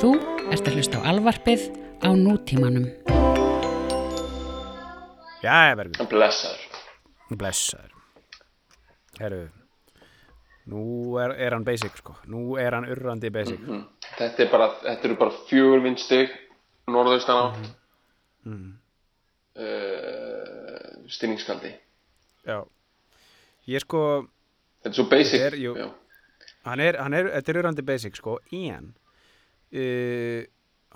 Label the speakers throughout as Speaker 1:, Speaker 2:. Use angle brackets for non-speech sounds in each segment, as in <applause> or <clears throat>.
Speaker 1: Þú ert að hlusta á alvarpið á nútímanum.
Speaker 2: Já, verður.
Speaker 3: Blessaður.
Speaker 2: Blessaður. Herru, nú er, er hann basic, sko. Nú er hann urrandi basic.
Speaker 3: Mm. Þetta, er bara, þetta eru bara fjögur vindstig norðaustan átt.
Speaker 2: Mm.
Speaker 3: Uh, stinningskaldi.
Speaker 2: Já. Ég sko,
Speaker 3: Þetta er svo basic.
Speaker 2: Þetta er, jú.
Speaker 3: Já.
Speaker 2: hann er, hann er, þetta er urrandi basic, sko, en uh,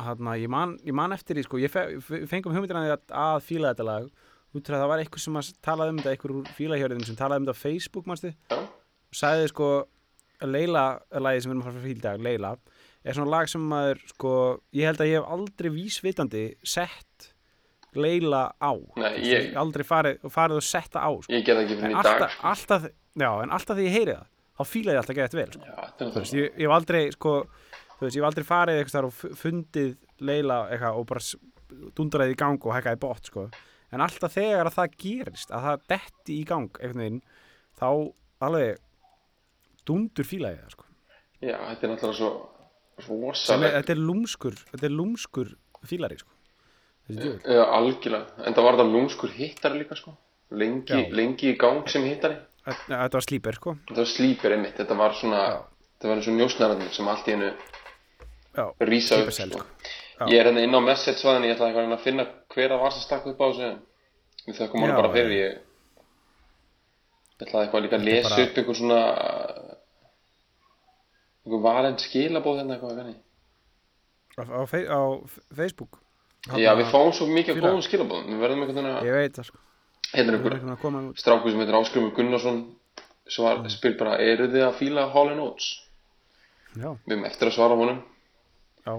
Speaker 2: hann ég man, ég man eftir því, sko, ég fe, fe- fengum hugmyndina að, að fíla þetta lag út frá að það var eitthvað sem að talaði um þetta eitthvað úr fílahjörðin sem talaði um þetta á Facebook, manstu
Speaker 3: Já.
Speaker 2: og sagði sko Leila, lagið sem við erum að fara að fíla í dag, Leila er svona lag sem maður sko, ég held að ég hef aldrei vísvitandi sett Leila á
Speaker 3: Nei, ég-
Speaker 2: aldrei farið, farið og sett það á sko.
Speaker 3: Ég það ekki fyrir
Speaker 2: en,
Speaker 3: í dag.
Speaker 2: alltaf, alltaf, já, en alltaf því ég heyri það þá fíla ég alltaf gett vel sko.
Speaker 3: Já,
Speaker 2: ég, ég hef aldrei sko, þú veist, ég hef aldrei farið eitthvað þar og fu- fundið Leila eitthvað og bara s- dundraði í gang og hækkaði bótt sko. en alltaf þegar að það gerist að það detti í gang veginn þá alveg dundur fíla ég það sko.
Speaker 3: Já, þetta er náttúrulega svo
Speaker 2: Sem er,
Speaker 3: rosaleg.
Speaker 2: þetta er lúmskur lúmskur fílari sko.
Speaker 3: Já, algjörlega. En það var það lúmskur hittari líka, sko. Lengi, lengi í gang sem hittari.
Speaker 2: þetta var slíper sko.
Speaker 3: Þetta var slíper einmitt. Þetta var svona,
Speaker 2: Já.
Speaker 3: þetta var eins og njósnararnir sem allt í hennu
Speaker 2: já,
Speaker 3: rísa upp, sko.
Speaker 2: Já.
Speaker 3: Ég er hérna inn á message svæðinu, ég ætla eitthvað að að finna hver það var sem stakk upp á þessu. Við þökkum honum bara fyrir, ég ætlaði eitthvað líka að lesa
Speaker 2: bara-
Speaker 3: upp einhver svona einhver valend skilabóð hérna eitthvað,
Speaker 2: á, á, á Facebook
Speaker 3: Já, við fáum svo mikið góðum skilabóðum, við verðum einhvern veginn að,
Speaker 2: ég veit það sko.
Speaker 3: hérna er einhver
Speaker 2: að
Speaker 3: strákur sem heitir Áskrumur Gunnarsson svar,
Speaker 2: Mm.
Speaker 3: spyr bara, eru þið að fíla Hall Oates?
Speaker 2: já,
Speaker 3: Við erum eftir að svara honum.
Speaker 2: Já,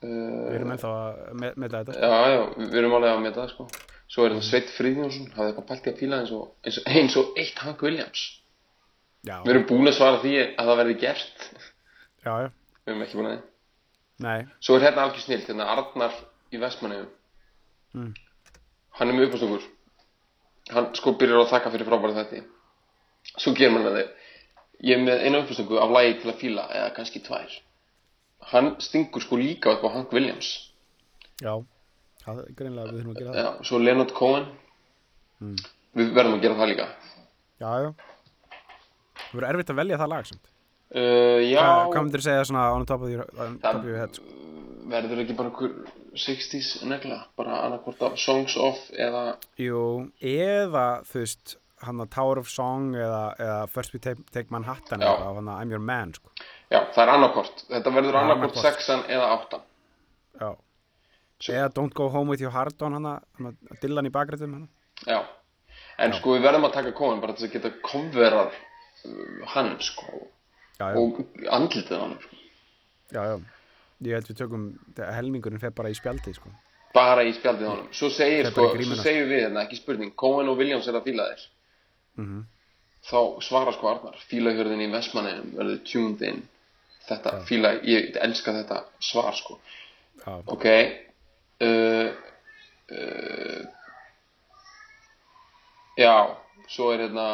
Speaker 2: við erum ennþá að me- meta þetta
Speaker 3: já, já, við erum alveg að með það, sko. Svo er þetta Sveit Friðjónsson, hafði eitthvað pælt í að fíla eins og, eins og, eins og eitt Hank Williams.
Speaker 2: já,
Speaker 3: Við erum búin að svara því að það verði gert.
Speaker 2: já, já,
Speaker 3: Við erum ekki búin að því.
Speaker 2: nei
Speaker 3: Svo er hérna algjör snilt, hérna Arnar í Vestmanniðum.
Speaker 2: Mm.
Speaker 3: Hann er með uppástungur. Hann sko byrjar að þakka fyrir frábæra þetta. Svo gerir hann það. Ég er með eina uppástungu af lagi til að fíla, eða kannski tvær. Hann stingur sko líka upp á Hank Williams.
Speaker 2: Já, það er greinlega við þurfum að gera það.
Speaker 3: Já, svo Leonard Cohen.
Speaker 2: Mm.
Speaker 3: Við verðum að gera það líka.
Speaker 2: Já, já. Það verður erfitt að velja það lag samt.
Speaker 3: Uh, já,
Speaker 2: Hvað, myndir þú segja svona on top of your, on top of your head? Sko?
Speaker 3: verður ekki bara einhver 60s negla. Bara annarkvort af Songs of eða...
Speaker 2: Jú, eða þú veist, hann að Tower of Song eða, eða First We Take, take Manhattan eða hann að I'm Your Man, sko.
Speaker 3: Já, það er annarkvort. Þetta verður
Speaker 2: Já, annaðhvort.
Speaker 3: sexan eða áttan.
Speaker 2: Já.
Speaker 3: Svo-
Speaker 2: Eða Don't Go Home With Your Heart On að Dylan í bakrættum hann.
Speaker 3: Já. En sko við verðum að taka Cohen bara til að geta konverar uh, hann sko
Speaker 2: Já, já,
Speaker 3: og andlitið hann sko.
Speaker 2: já, já. Ég held við tökum, helmingurinn fer bara í spjaldi, sko.
Speaker 3: bara í spjaldið hann. Svo segir sko, svo
Speaker 2: grímuna.
Speaker 3: segir við hérna, ekki spurning, Cohen og Williams er að fíla þér.
Speaker 2: Mhm.
Speaker 3: Þá svara sko Arnar, fílahjörðin í Vestmanneum verður tuned in. Þetta, fíla, ég elska þetta svar sko.
Speaker 2: Já,
Speaker 3: Ok, uh, uh, já, svo er hérna,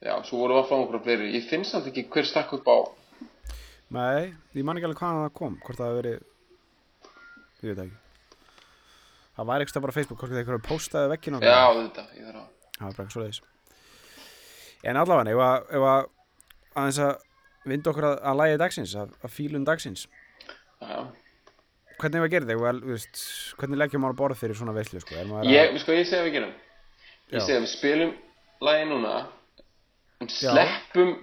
Speaker 3: já, svo voru að fá okkur fleiri. Ég finn samt ekki hver stakk upp á,
Speaker 2: Nei, ég man ekki alveg hvaðan það kom Hvort það hafi verið Ég veit ekki. Það var eitthvað bara á Facebook Hvort það eitthvað postaði vekkinu
Speaker 3: já, þetta, ég þarf að,
Speaker 2: Það var bara eitthvað svoleiðis En allavega, ef að, ef að aðeins að vinda okkur að, að lægi dagsins að, að fílun dagsins
Speaker 3: já.
Speaker 2: Hvernig var að gera þetta? Hvernig leggjum maður borð fyrir svona veislu sko? Er
Speaker 3: Ég, sko, ég segi að við gerum. Ég segi að við spilum lagi núna,
Speaker 2: Já.
Speaker 3: sleppum?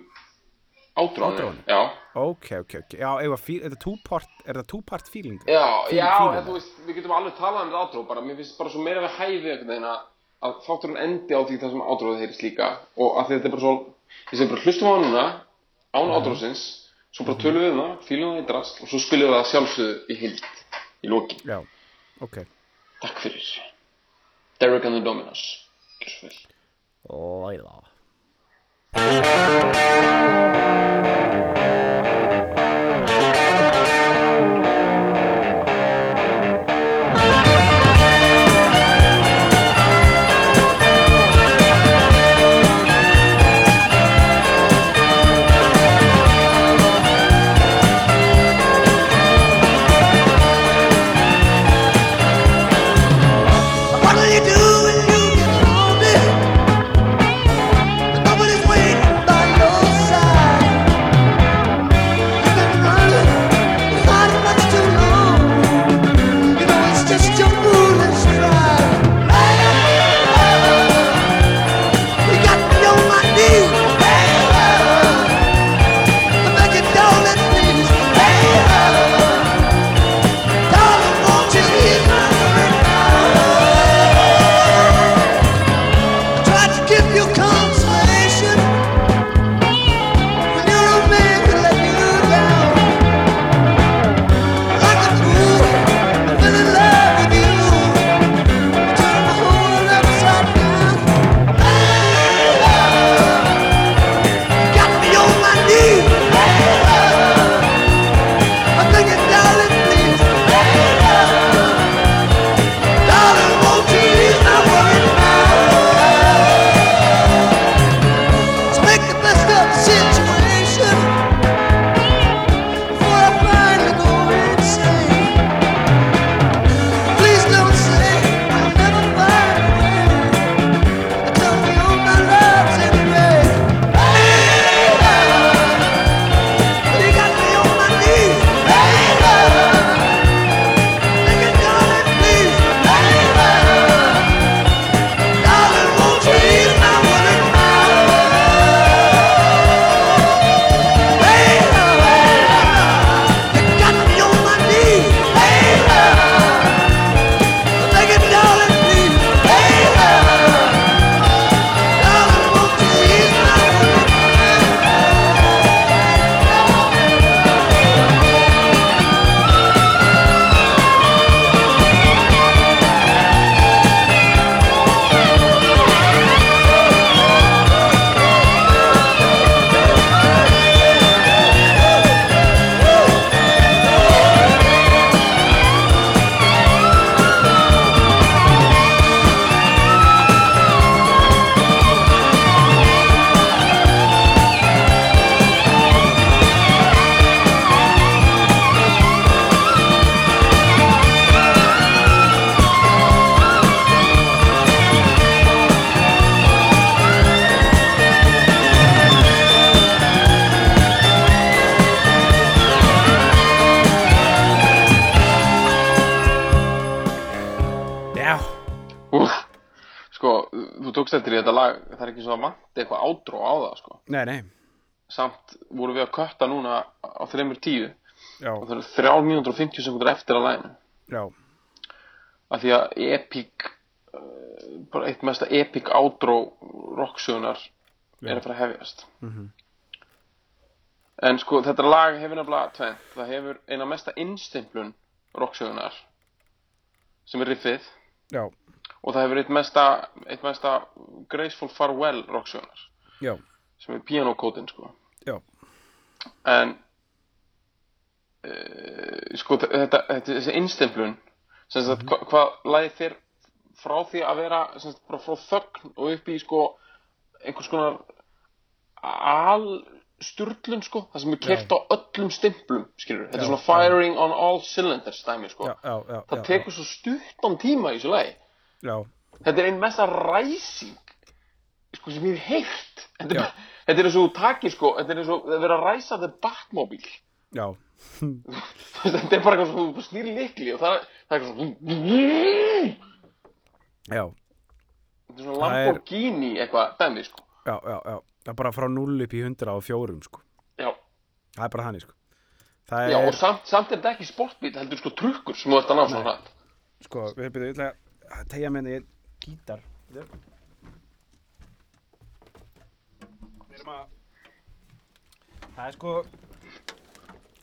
Speaker 3: Já,
Speaker 2: Ok, ok, ok Já, að fíl, er Er þetta two-part feeling?
Speaker 3: já,
Speaker 2: Fíl-
Speaker 3: já, þú veist, við getum alveg talað um þetta átró, bara mér finnst bara svo meira við hæfi einhvern veginn að, að þátturinn endi á því það sem átróið heyrist líka og að þetta er bara svo, ég segi bara hlustum á það núna, án
Speaker 2: Mhm.
Speaker 3: átrósins, svo bara tölum við um það, fílum það í drast og svo spilum við það sjálfsögðu í hild, í lokin.
Speaker 2: Já, ok
Speaker 3: Takk fyrir. Derek and the Dominos. Gjörðu svo vel.
Speaker 2: Læla
Speaker 3: kötta núna á þreymur tíu
Speaker 2: já,
Speaker 3: og það eru þrjár mínútur og 50 sekundur eftir að læginu.
Speaker 2: já,
Speaker 3: Af því að epic, uh, bara eitt mesta epic átró rocksögunar er að fara að hefjast.
Speaker 2: Mhm.
Speaker 3: En sko, þetta lag hefur nefnilega tvent. Það hefur eina mesta innstimplun rocksögunar sem er riffið
Speaker 2: já,
Speaker 3: og það hefur eitt mesta, eitt mesta graceful farewell rocksögunar
Speaker 2: já,
Speaker 3: sem er pianokótin sko.
Speaker 2: já,
Speaker 3: En uh, sko, þe- þetta, þetta, þessi innstimplun sem sagt, hva, hvað lagið þér frá því að vera sagt, bara frá þögn og upp í sko einhvers konar al sturlun sko, það sem er kert á öllum stimplum, skilur þetta
Speaker 2: Já,
Speaker 3: er svona firing on all cylinders dæmi sko,
Speaker 2: já, já, já,
Speaker 3: það
Speaker 2: já,
Speaker 3: tekur svo stuttan tíma í þessu lagi,
Speaker 2: já,
Speaker 3: þetta er einn mesta ræsing sko sem ég hef heyrt. Þetta
Speaker 2: Já.
Speaker 3: er, þetta er eins og takir sko, þetta er eins og það er verið að ræsa the Batmobile.
Speaker 2: Já, <laughs>
Speaker 3: þetta er bara eitthvað svona, þú snýr likli og það, það er eitthvað svona
Speaker 2: já,
Speaker 3: þetta er svona
Speaker 2: Það er-
Speaker 3: Lamborghini eitthvað dæmi sko.
Speaker 2: Já, já, já, það er bara frá 0 upp í 100 á fjórum, sko,
Speaker 3: já,
Speaker 2: það er bara þannig, sko. Það
Speaker 3: já
Speaker 2: er,
Speaker 3: og samt, samt er þetta ekki sportbíl heldur sko trukkur sem þú ert að ná svona hrætt
Speaker 2: sko, við ég ætla að tegja með því gítar. Bíddu. Við erum að, það er sko,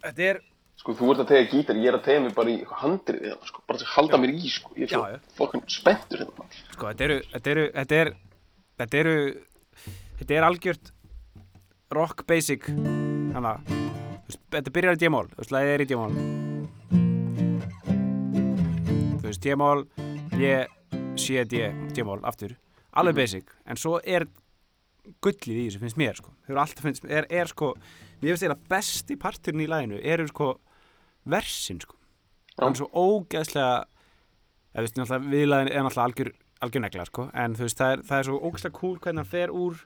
Speaker 2: þetta er,
Speaker 3: sko þú ert að tegja gítar, ég er að tegja mig bara í handrið hérna sko, bara til að halda mér í sko. Ég er svo
Speaker 2: Já, já.
Speaker 3: fokkin spenntur hérna
Speaker 2: sko, þetta eru, þetta eru, þetta er, þetta eru, þetta er algjört rock basic, þannig að, þetta byrjar í D-mól, þú veist, lagið er í D-mól. Þú veist, D-mól, ég, C, D, D-mól, aftur, alveg basic, en svo er gullið í þessu, finnst mér, sko. Þau eru alltaf finnst, er, er sko, mér finnst eiginlega besti parturinn í laginu, eru sko, versin, sko. Hann er svo ógeðslega, eða, veist, viðlagin er náttúrulega algjör, algjör negla, sko, en þú veist, það er, það er svo ógeðslega cool hvernig hann fer úr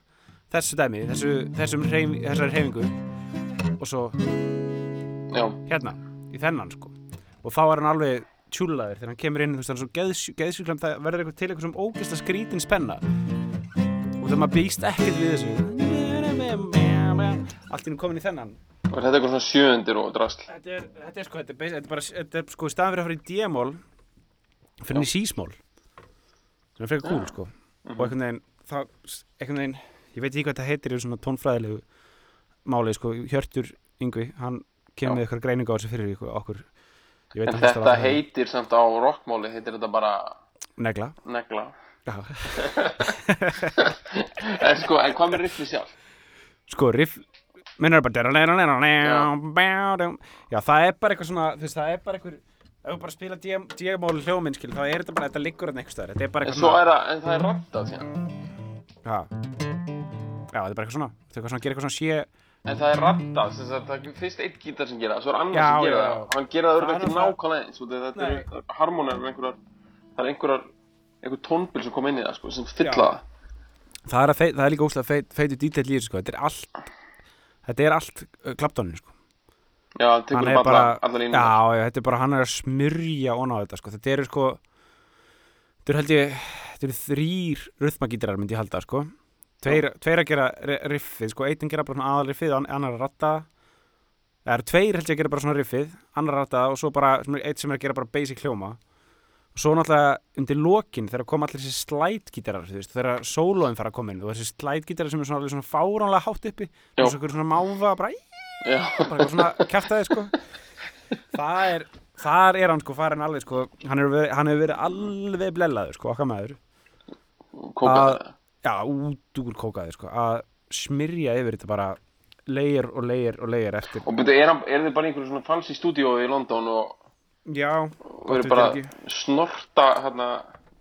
Speaker 2: þessu dæmi, þessu, þessum hreyf, þessari hreyfingu. Og svo
Speaker 3: já,
Speaker 2: hérna, í þennan sko. Og þá er hann alveg tjúlaður þegar hann kemur inn, þú veist, hann er svo geðs, geðsjúklam það verður eitthvað til eitthvað sem ógeðslega skrítin spenna og þegar maður býst ekkert við þessu. Allt í nú komin í þennan.
Speaker 3: Og þetta er eitthvað svona sjöundir og drasl.
Speaker 2: Þetta er, þetta er sko, þetta er, þetta er bara, þetta er sko í staðan fyrir að fara í D-mól fyrir hann í C-smól sem er frekar cool sko. Og einhvern veginn, þá, einhvern veginn ég veit ekki hvað þetta heitir í svona tónfræðilegu máli sko, Hjörtur Yngvi, hann kemur með eitthvað greiningu á þessu fyrir ykkur, okkur. Ég veit
Speaker 3: en þetta
Speaker 2: það.
Speaker 3: heitir samt á rockmáli heitir þetta bara
Speaker 2: negla.
Speaker 3: Negla. <laughs> en sko, en hvað með riffið sjálf?
Speaker 2: sko, riff minnur bara já, það er bara eitthvað svona þú veist, það er bara eitthvað ef þú bara spila D-mól hljóminn skil, þá er þetta bara, þetta liggur hann eitthvað þetta er bara
Speaker 3: En
Speaker 2: eitthvað
Speaker 3: svo
Speaker 2: svona
Speaker 3: er en það er rattað síðan.
Speaker 2: Já, já, þetta er bara eitthvað svona þetta er eitthvað svona, gera eitthvað svona sé
Speaker 3: En það er rattað, sem sagt, það er fyrst eitt gítar sem gera það, svo er annar
Speaker 2: Já,
Speaker 3: sem gera
Speaker 2: já,
Speaker 3: það.
Speaker 2: já.
Speaker 3: Hann gera það
Speaker 2: er
Speaker 3: örugglega ekki nákvæmlega eins, af þetta eru harmonar og einhverjar Það er einhverjar, einhver tónbil sem kom inn í það, sko, sem fylla það
Speaker 2: það er, að feit, það er líka óslega feit, feitu dítill í þessu sko. þetta er allt þetta er allt uh, klappdónin sko.
Speaker 3: Já, hann tekur
Speaker 2: er bara,
Speaker 3: línur
Speaker 2: já, þetta er bara hann er að smyrja ón á þetta sko. þetta eru sko þetta eru held ég þetta eru þrýr ruthmagítarar myndi ég halda sko. tveir, tveir að gera ri- riffið sko. einn gera bara svona aðal riffið annar að ratta það eru tveir held ég að gera bara svona riffið annar að ratta og svo bara eitt sem er að gera bara basic hljóma og svo náttúrulega undir lokin þegar kom allir þessi slætgítarar þegar sólóin fara að koma inn og þessi slætgítarar sem er svona, svona fáránlega hátt uppi
Speaker 3: Já.
Speaker 2: og svo svona máfa bara, bara svona kjaftaði sko. Það er þar er hann sko farin alveg sko. Hann hefur verið, alveg blellaður sko okkar maður. Að- já út úr kókaði sko. Að smyrja yfir þetta bara leir og leir og leir eftir.
Speaker 3: Og byrju, er, er þið bara í einhverju svona fancy stúdíói í London og,
Speaker 2: já
Speaker 3: og eru bara snorta hérna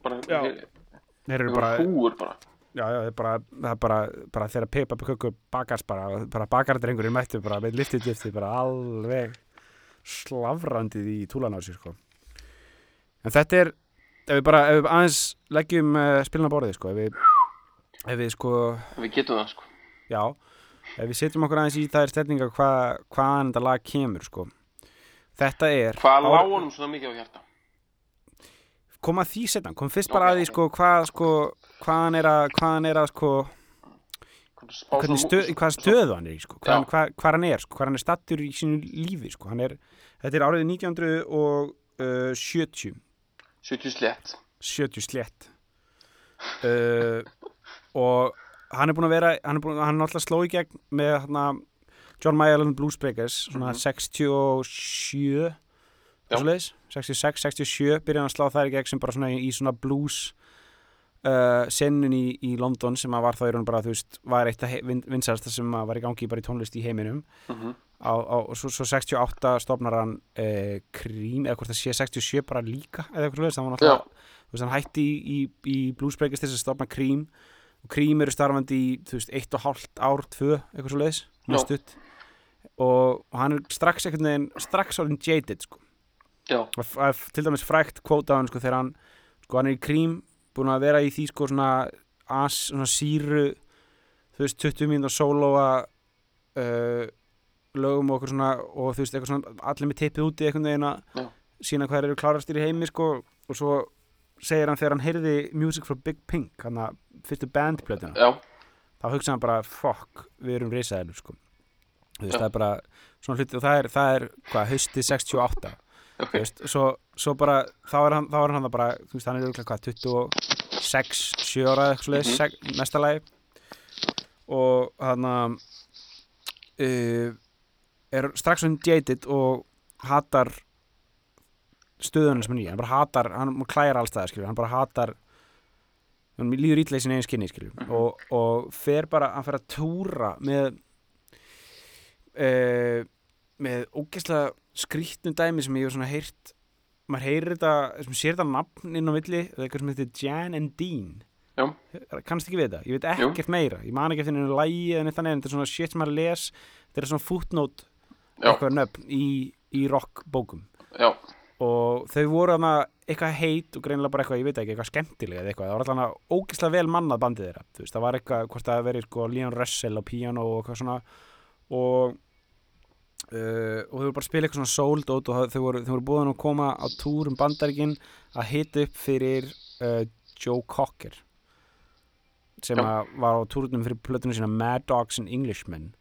Speaker 2: þeir eru bara
Speaker 3: húur bara.
Speaker 2: Já, já, það er bara, það er bara, bara þegar Peppa Kökku bakast bara, bara bakardrengurinn mættu bara með liftið liftið bara alveg slafrandið í túlan á sér, sko. En þetta er, ef við bara, ef við aðeins leggjum uh, spilin á borðið, sko, ef við, ef við, sko,
Speaker 3: Við getum það, sko.
Speaker 2: Já, ef við setjum okkur aðeins í það er stefninga hvað, hvaðan þetta lag kemur, sko. Þetta er...
Speaker 3: Hvað lág honum svona mikið á hjarta?
Speaker 2: kom að því setna, kom fyrst bara að því sko hvað sko hvað hann er að hvað hann er að sko stöð, hvað stöðu hann er í sko, hvað, hann- hvað, hvað hann er sko, hvað hann er stattur í sínu lífi sko, hann er, þetta er árið 1970
Speaker 3: 70 slétt.
Speaker 2: 70 slett uh, og hann er búin að vera hann er, búin, hann er náttúrulega sló í gegn með hana, John Mayall and Bluesbreakers svona
Speaker 3: Mhm.
Speaker 2: 67
Speaker 3: Já.
Speaker 2: svoleiðis, 66, 67 byrjaði að slá þær í gegn sem bara svona í, í svona blues uh, sennun í, í London sem að var þá í raun bara þú veist, var eitt að vinsarsta sem að var í gangi bara í tónlist í heiminum
Speaker 3: Mhm.
Speaker 2: á, á, og svo, svo 68 stofnar hann uh, Cream, eða hvort það sé 67 bara líka, eða eitthvað náttúrulega þú veist, hann hætti í, í, til þess að stopna Cream og Cream eru starfandi í, þú veist, eitt og hálft ár, tvö, eitthvað svo og, og hann er strax einhvern veginn, strax orðin jaded sko. til dæmis frækt kvóta á hann, sko, þegar hann sko, hann er í Cream, búin að vera í því sko, svona, as, svona síru veist, 20 mínútur sólóa uh, lögum og okkur svona, og þú veist, eitthvað svona allir með tippið úti einhvern veginn að sína hvað eru klárastir í heimi, sko og svo segir hann þegar hann heyrði Music for Big Pink, hann að fyrstu bandplötuna,
Speaker 3: já,
Speaker 2: þá hugsa hann bara fuck, við erum risaðilur, sko. Þú veist, það er bara svona hluti og það er, það er hvað, haustið 68
Speaker 3: ok,
Speaker 2: þú veist, svo, svo bara þá er hann, þá er hann það bara, þú veist, hann er örugglega hvað, 26, 7 ára eitthvað
Speaker 3: Mhm.
Speaker 2: svoleiðis, mesta lagi. Og hann að uh, er strax hann jaded og hatar stöðunum sem hann í, hann bara hatar hann klæjar allstæða, skilur, hann bara hatar hann líður ítla í sinni eigin skinni, skilur
Speaker 3: Mhm.
Speaker 2: og, og fer bara, hann fer að túra með uh, með ógeðslega skrýtnum dæmi sem ég hef svona heyrt. Maður heyrir þetta, sem sér þetta nafn inn á milli, það er eitthvað sem heitir Jan and Dean.
Speaker 3: Já.
Speaker 2: kannast ekki við þetta, ég veit
Speaker 3: Jú.
Speaker 2: ekkert meira. Ég man ekki eftir henni lægi eða neitt þannig en þetta er svona shit sem maður les. Þetta er svona footnote
Speaker 3: já,
Speaker 2: eitthvað nöfn í, í rockbókum.
Speaker 3: Já,
Speaker 2: og þau voru þarna eitthvað heit og greinilega bara eitthvað, ég veit ekki, eitthvað skemmtilega eða eitthvað, það var alltaf ógeðslega vel mannað bandið þeirra, þú veist, það var eitthvað, hvort það verið sko Leon Russell á piano og eitthvað svona. Og uh, og þau voru bara að spila eitthvað svona soul dot og þau voru, þau voru búin að koma á túr um bandaríkin að hita upp fyrir uh, Joe Cocker sem var á túrunum fyrir plötunum sína Mad Dogs and Englishmen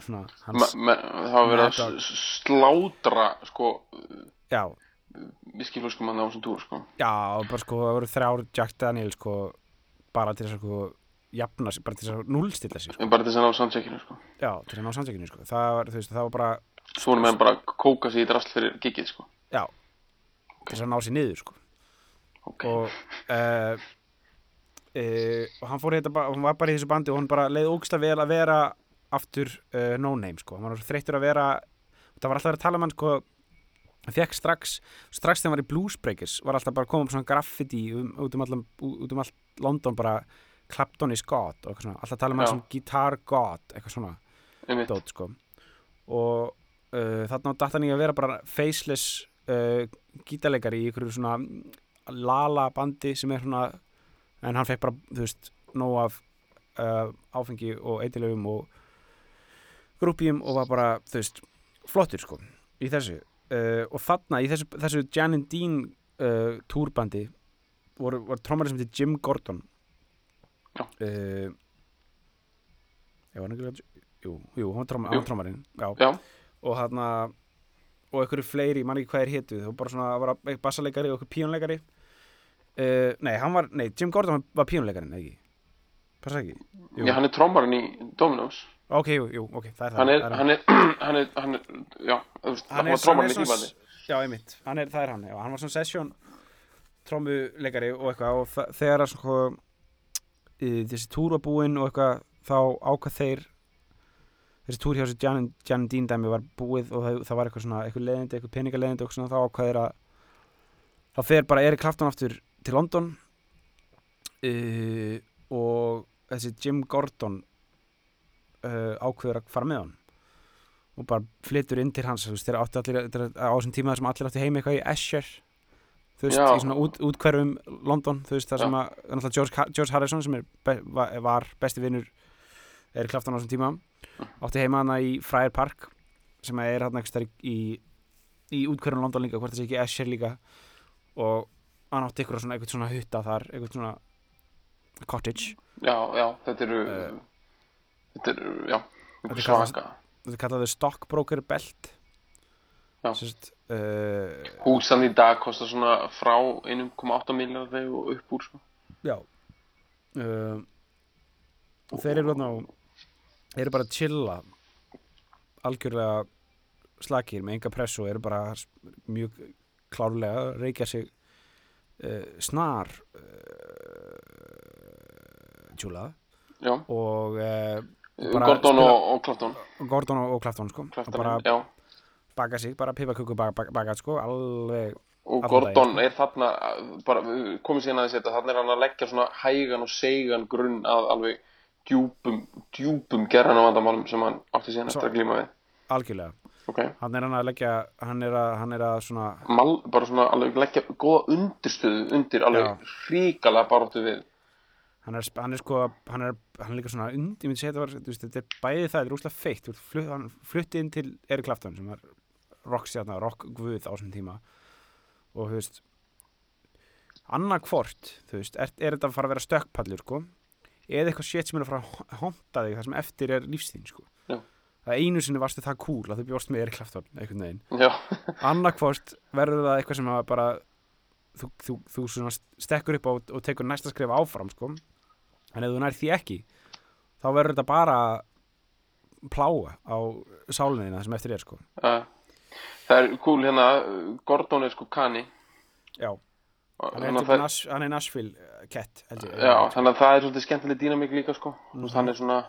Speaker 2: svona hans,
Speaker 3: það var verið að slátra sko,
Speaker 2: já,
Speaker 3: viskiflöskum hann á þessum túr sko.
Speaker 2: Já, bara sko, það voru þrjár Jack Daniels sko, bara til þess að sko jafna sig, bara til þess að núlstilla sig sko.
Speaker 3: bara til þess að ná samtsekkinu sko.
Speaker 2: Já, til að ná samsækinu sko. það var, þú veist, það var bara
Speaker 3: svo erum við bara að kóka sig í drasl fyrir gigið sko.
Speaker 2: já, til þess að ná sér niður sko.
Speaker 3: ok,
Speaker 2: og uh, uh, og hann fór þetta bara, hann var bara í þessu bandi og hann bara leið ógsta vel að vera aftur uh, no name sko, hann var þreyttur að vera það var alltaf að tala um hann sko hann fekk strax, strax þegar hann var í Bluesbreakers var alltaf bara að koma upp svona graffiti um, út, um allan, út um allt London bara Clapton is God og eitthvað svona, alltaf tala um hann sem Guitar God, eitthvað svona dót sko. Og uh, þarna datt hann í að vera bara faceless uh, gítarleikari í ykkur svona lala bandi sem er svona en hann fekk bara, þú veist, nóg af uh, áfengi og eitilöfum og grúpjum og var bara, þú veist, flottur sko í þessu. Uh, og þarna í þessu, þessu Jan and Dean uh, túrbandi voru, var trómari sem heitir Jim Gordon.
Speaker 3: Já.
Speaker 2: uh, Já, hann ekki Jú, jú, hann var
Speaker 3: Jú.
Speaker 2: hann var trómarinn Já,
Speaker 3: já,
Speaker 2: og hann og einhverju fleiri, mann ekki hvað er hétu og bara svona, var einn bassaleikari og einhver píónleikari uh, nei, hann var nei, Jim Gordon var, var píónleikarinn, ekki? Passa ekki, jú,
Speaker 3: já, hann er trómarinn í Dominos
Speaker 2: ok, jú, jú, ok, það er það
Speaker 3: hann er,
Speaker 2: það er,
Speaker 3: hann er, <clears throat> hann er, hann er já, þú veist,
Speaker 2: hann
Speaker 3: hann var trómarinn í
Speaker 2: hann svona, já, einmitt, hann er, það er hann já, hann var svona session trómuleikari og eitthvað og þegar að í, þessi túr var búinn og eitthvað þá ákvað þeir þessi túr hjá þessi Jan, Jan Dean dæmi var búið og það, það var eitthvað svona eitthvað leðindi, eitthvað peningaleðindi og svona þá ákvað þeir að þá fer bara Erik Clapton aftur til London uh, og þessi Jim Gordon uh, ákveður að fara með hann og bara flyttur inn til hans veist, þeir áttu allir, er á þessum tíma þar sem allir áttu heim eitthvað í Esher þú veist,
Speaker 3: Já.
Speaker 2: í svona út, útkverfum London, þú veist, það sem að náttúrulega George, George Harrison sem er, be, var, besti vinnur Erik Clapton á þessum tíma. Átti heima hana í Friar Park sem er hann eitthvað í, í útkverfum London líka, hvort það sé ekki Esher líka. Og hann átti eitthvað svona, eitthvað svona hutta þar eitthvað svona cottage.
Speaker 3: Já, já, þetta eru þetta eru, já
Speaker 2: Þetta er
Speaker 3: svaka
Speaker 2: þetta er kallaði stockbroker belt.
Speaker 3: Já.
Speaker 2: Sest, uh,
Speaker 3: húsan í dag kostar svona frá 1,8 miljardi og upp úr sko.
Speaker 2: já. Uh, og þeir eru og eru bara að chilla. Algjörlega slakir með enga press og eru bara mjög klárlega að reykja sig uh, snar tjúla. Og Bara
Speaker 3: Gordon
Speaker 2: spila-
Speaker 3: og, og Clapton.
Speaker 2: Gordon og, og Clapton sko. Og
Speaker 3: Clapton,
Speaker 2: bara baka sig, bara pipaköku bak, bak, bakað sko alveg,
Speaker 3: og Gordon
Speaker 2: daginn, sko.
Speaker 3: er þarna bara, komið síðan að þessi þetta þarna er hann að leggja svona hægan og seigan grunn að alveg djúpum djúpum gerðan á vandamálum sem hann átti síðan eftir að glíma við.
Speaker 2: Algjörlega.
Speaker 3: Ok,
Speaker 2: hann er hann að leggja, hann er að, hann er að svona,
Speaker 3: Mal, bara svona alveg leggja góða undirstöðu undir alveg
Speaker 2: Já.
Speaker 3: hrikalega baróttu við
Speaker 2: hann er, hann er sko hann er, hann er líka svona und, ég myndi segja þetta var, veist, þetta er bæði það, þetta er úslega feitt. Flutt, hann flutti inn til Eric Clapton sem var rockstjarnar, rock guð á þessum tíma. Og þú veist annað hvort, þú veist, er, er þetta að fara að vera stökkpallur, sko eða eitthvað shit sem er að fara að honta þig það sem eftir er lífsþín, sko.
Speaker 3: Já.
Speaker 2: það einu sinni varstu það cool að þú bjóst með Eric Clapton, einhvern veginn. Annarkvort verður það eitthvað sem að bara þú, þú, þú stekkur upp á og, og tekur næsta skref áfram sko. en ef þú nær því ekki þá verður þetta bara pláa á sálinina sem eftir er sko.
Speaker 3: uh, það er cool hérna Gordon er sko kani.
Speaker 2: Já, hann er, það... Nash, hann er Nashville held ég.
Speaker 3: Já, þannig að það er svolítið skemmtileg dýnamík líka sko. Þú veist, hann er svona